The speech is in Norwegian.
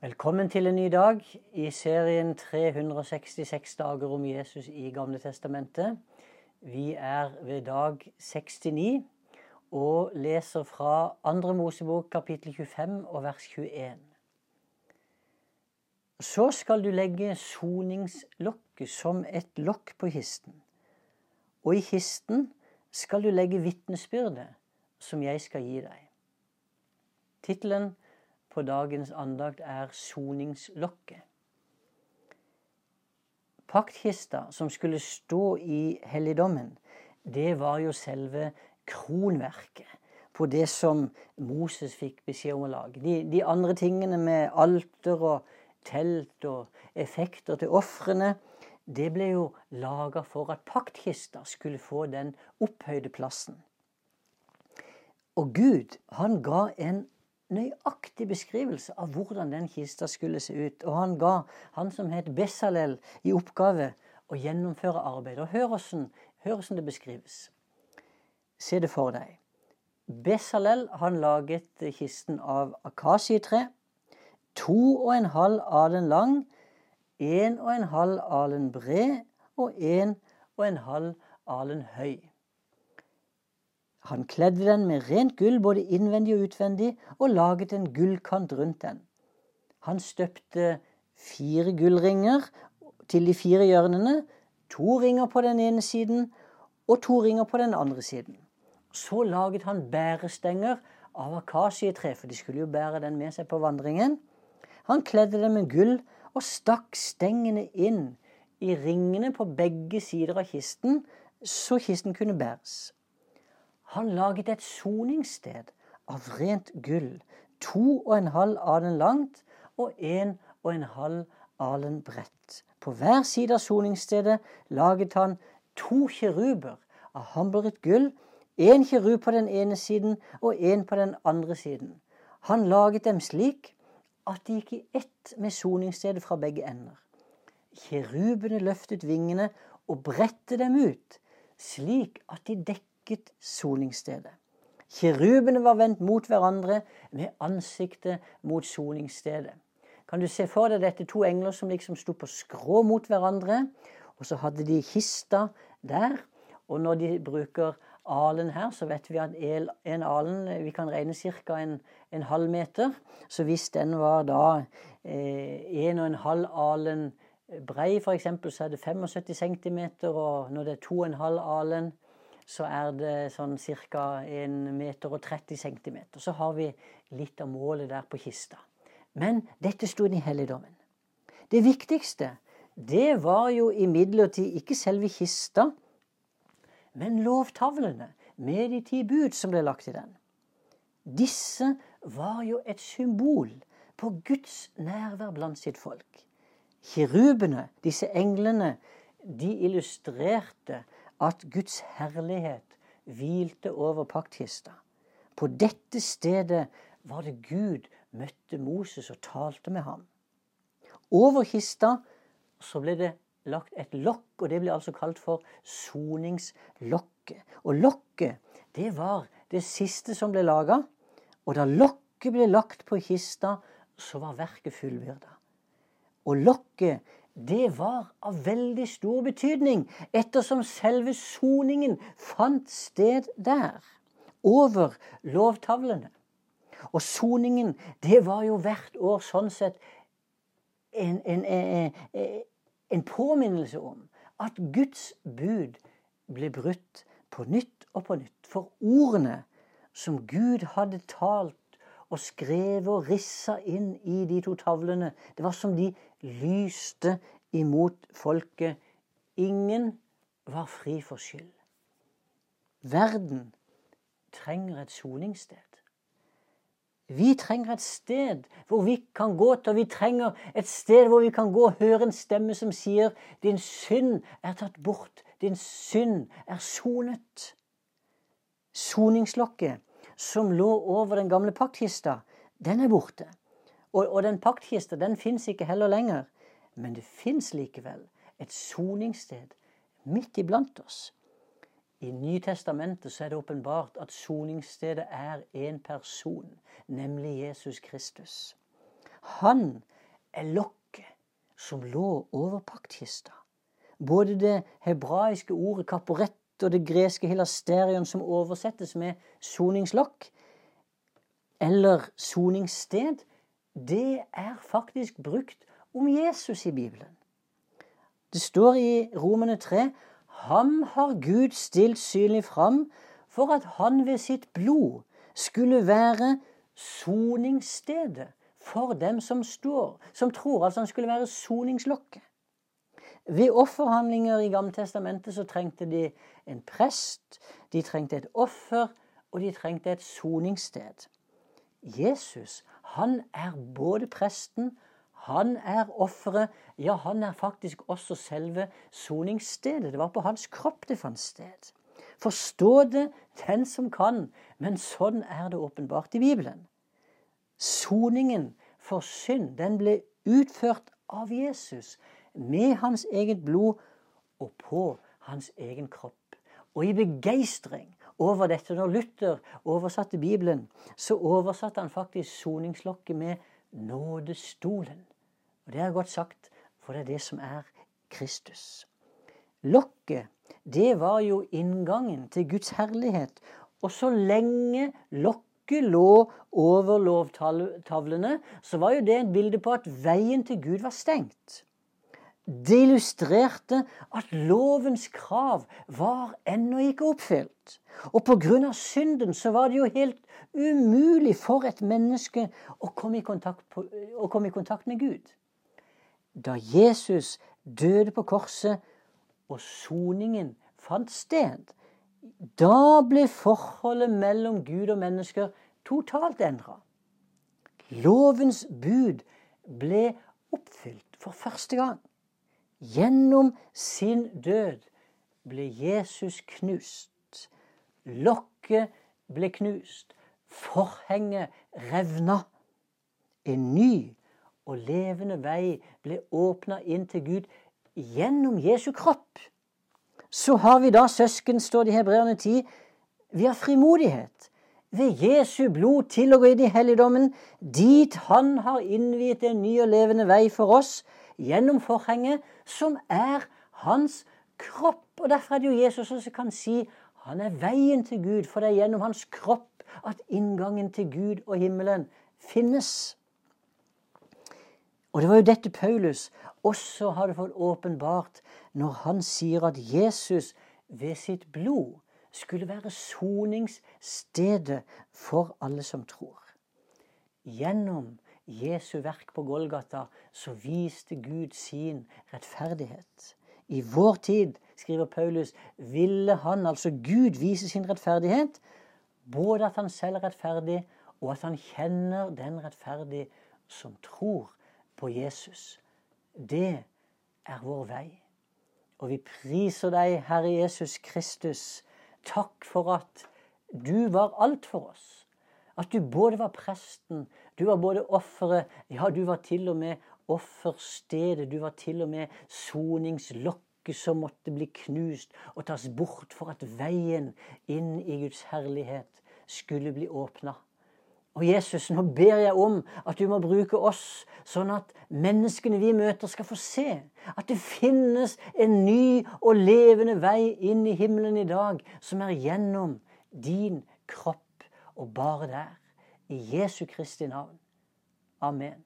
Velkommen til en ny dag i serien 366 dager om Jesus i Gamle Testamentet. Vi er ved dag 69 og leser fra 2. Mosebok kapittel 25 og vers 21. Så skal du legge soningslokket som et lokk på kisten. Og i kisten skal du legge vitnesbyrdet som jeg skal gi deg. Tittelen på dagens andakt er soningslokket. Paktkista som skulle stå i helligdommen, det var jo selve kronverket på det som Moses fikk beskjed om å lage. De, de andre tingene med alter og telt og effekter til ofrene, det ble jo laga for at paktkista skulle få den opphøyde plassen. Og Gud, han ga en nøyaktig beskrivelse av hvordan den kista skulle se ut. Og han ga han som het Bessalel i oppgave å gjennomføre arbeidet. Og hør åssen, det beskrives. Se det for deg. Bessalel han laget kisten av akasietre. To og en halv alen lang, en og en halv alen bred og en og en halv alen høy. Han kledde den med rent gull både innvendig og utvendig, og laget en gullkant rundt den. Han støpte fire gullringer til de fire hjørnene, to ringer på den ene siden og to ringer på den andre siden. Så laget han bærestenger av akasietre, for de skulle jo bære den med seg på vandringen. Han kledde dem med gull og stakk stengene inn i ringene på begge sider av kisten, så kisten kunne bæres. Han laget et soningssted av rent gull, to og en halv alen langt og en og en halv alen bredt. På hver side av soningsstedet laget han to kiruber av hamburget gull, én kirub på den ene siden og én på den andre siden. Han laget dem slik at de gikk i ett med soningsstedet fra begge ender. Kirubene løftet vingene og bredte dem ut, slik at de dekket dekket soningsstedet. Kirubene var vendt mot hverandre med ansiktet mot soningsstedet. Kan du se for deg dette to engler som liksom sto på skrå mot hverandre? Og så hadde de kista der. Og når de bruker alen her, så vet vi at en alen vi kan regne ca. En, en, halv meter. Så hvis den var da eh, en og en halv alen brei, f.eks., så er det 75 cm. Og når det er to og en halv alen så er det sånn ca. 1 meter og 30 cm. Så har vi litt av målet der på kista. Men dette sto i helligdommen. Det viktigste, det var jo imidlertid ikke selve kista, men lovtavlene med de ti bud som ble lagt i den. Disse var jo et symbol på Guds nærvær blant sitt folk. Kirubene, disse englene, de illustrerte at Guds herlighet hvilte over paktkista. På dette stedet var det Gud møtte Moses og talte med ham. Over kista så ble det lagt et lokk, og det ble altså kalt for soningslokket. Og lokket, det var det siste som ble laga. Og da lokket ble lagt på kista, så var verket fullbyrda. Og lokket det var av veldig stor betydning, ettersom selve soningen fant sted der, over lovtavlene. Og soningen, det var jo hvert år sånn sett en, en, en, en påminnelse om at Guds bud ble brutt på nytt og på nytt. For ordene som Gud hadde talt og skrev og rissa inn i de to tavlene. Det var som de lyste imot folket. Ingen var fri for skyld. Verden trenger et soningssted. Vi trenger et sted hvor vi kan gå til, og vi trenger et sted hvor vi kan gå og høre en stemme som sier 'Din synd er tatt bort. Din synd er sonet'. Soningslokket som lå over den gamle paktkista, den er borte. Og, og den paktkista den fins ikke heller lenger. Men det fins likevel et soningssted midt iblant oss. I Nytestamentet så er det åpenbart at soningsstedet er en person, nemlig Jesus Kristus. Han er lokket som lå over paktkista. Både det hebraiske ordet kaporett og det greske hilasterion, som oversettes med soningslokk, eller soningssted, det er faktisk brukt om Jesus i Bibelen. Det står i Romene 3 Ham har Gud stilt synlig fram for at han ved sitt blod skulle være soningsstedet for dem som står, som tror. Altså han skulle være soningslokket. Ved offerhandlinger i Gammeltestamentet så trengte de en prest, de trengte et offer, og de trengte et soningssted. Jesus han er både presten, han er offeret, ja, han er faktisk også selve soningsstedet. Det var på hans kropp det fant sted. Forstå det den som kan, men sånn er det åpenbart i Bibelen. Soningen for synd, den ble utført av Jesus med hans eget blod og på hans egen kropp. Og i begeistring over dette, når Luther oversatte Bibelen, så oversatte han faktisk soningslokket med nådestolen. Og det er godt sagt, for det er det som er Kristus. Lokket, det var jo inngangen til Guds herlighet. Og så lenge lokket lå over lovtavlene, så var jo det et bilde på at veien til Gud var stengt. Det illustrerte at lovens krav var ennå ikke oppfylt. Og pga. synden så var det jo helt umulig for et menneske å komme, på, å komme i kontakt med Gud. Da Jesus døde på korset og soningen fant sted, da ble forholdet mellom Gud og mennesker totalt endra. Lovens bud ble oppfylt for første gang. Gjennom sin død ble Jesus knust. Lokket ble knust. Forhenget revna. En ny og levende vei ble åpna inn til Gud gjennom Jesu kropp. Så har vi da søsken, står det i Hebreerne 10. Vi har frimodighet ved Jesu blod til å gå inn i helligdommen, dit Han har innviet en ny og levende vei for oss gjennom forhenget, som er hans kropp. Og Derfor er det jo Jesus som kan si han er veien til Gud, for det er gjennom hans kropp at inngangen til Gud og himmelen finnes. Og det var jo dette Paulus også hadde fått åpenbart når han sier at Jesus ved sitt blod skulle være soningsstedet for alle som tror. Gjennom Jesu verk på Golgata, så viste Gud sin rettferdighet. I vår tid, skriver Paulus, ville han, altså Gud, vise sin rettferdighet. Både at han selv er rettferdig, og at han kjenner den rettferdige som tror på Jesus. Det er vår vei. Og vi priser deg, Herre Jesus Kristus. Takk for at du var alt for oss. At du både var presten, du var både offeret, ja, du var til og med offerstedet. Du var til og med soningslokket som måtte bli knust og tas bort for at veien inn i Guds herlighet skulle bli åpna. Og Jesus, nå ber jeg om at du må bruke oss, sånn at menneskene vi møter, skal få se at det finnes en ny og levende vei inn i himmelen i dag, som er gjennom din kropp og bare der. I Jesu Kristi navn. Amen.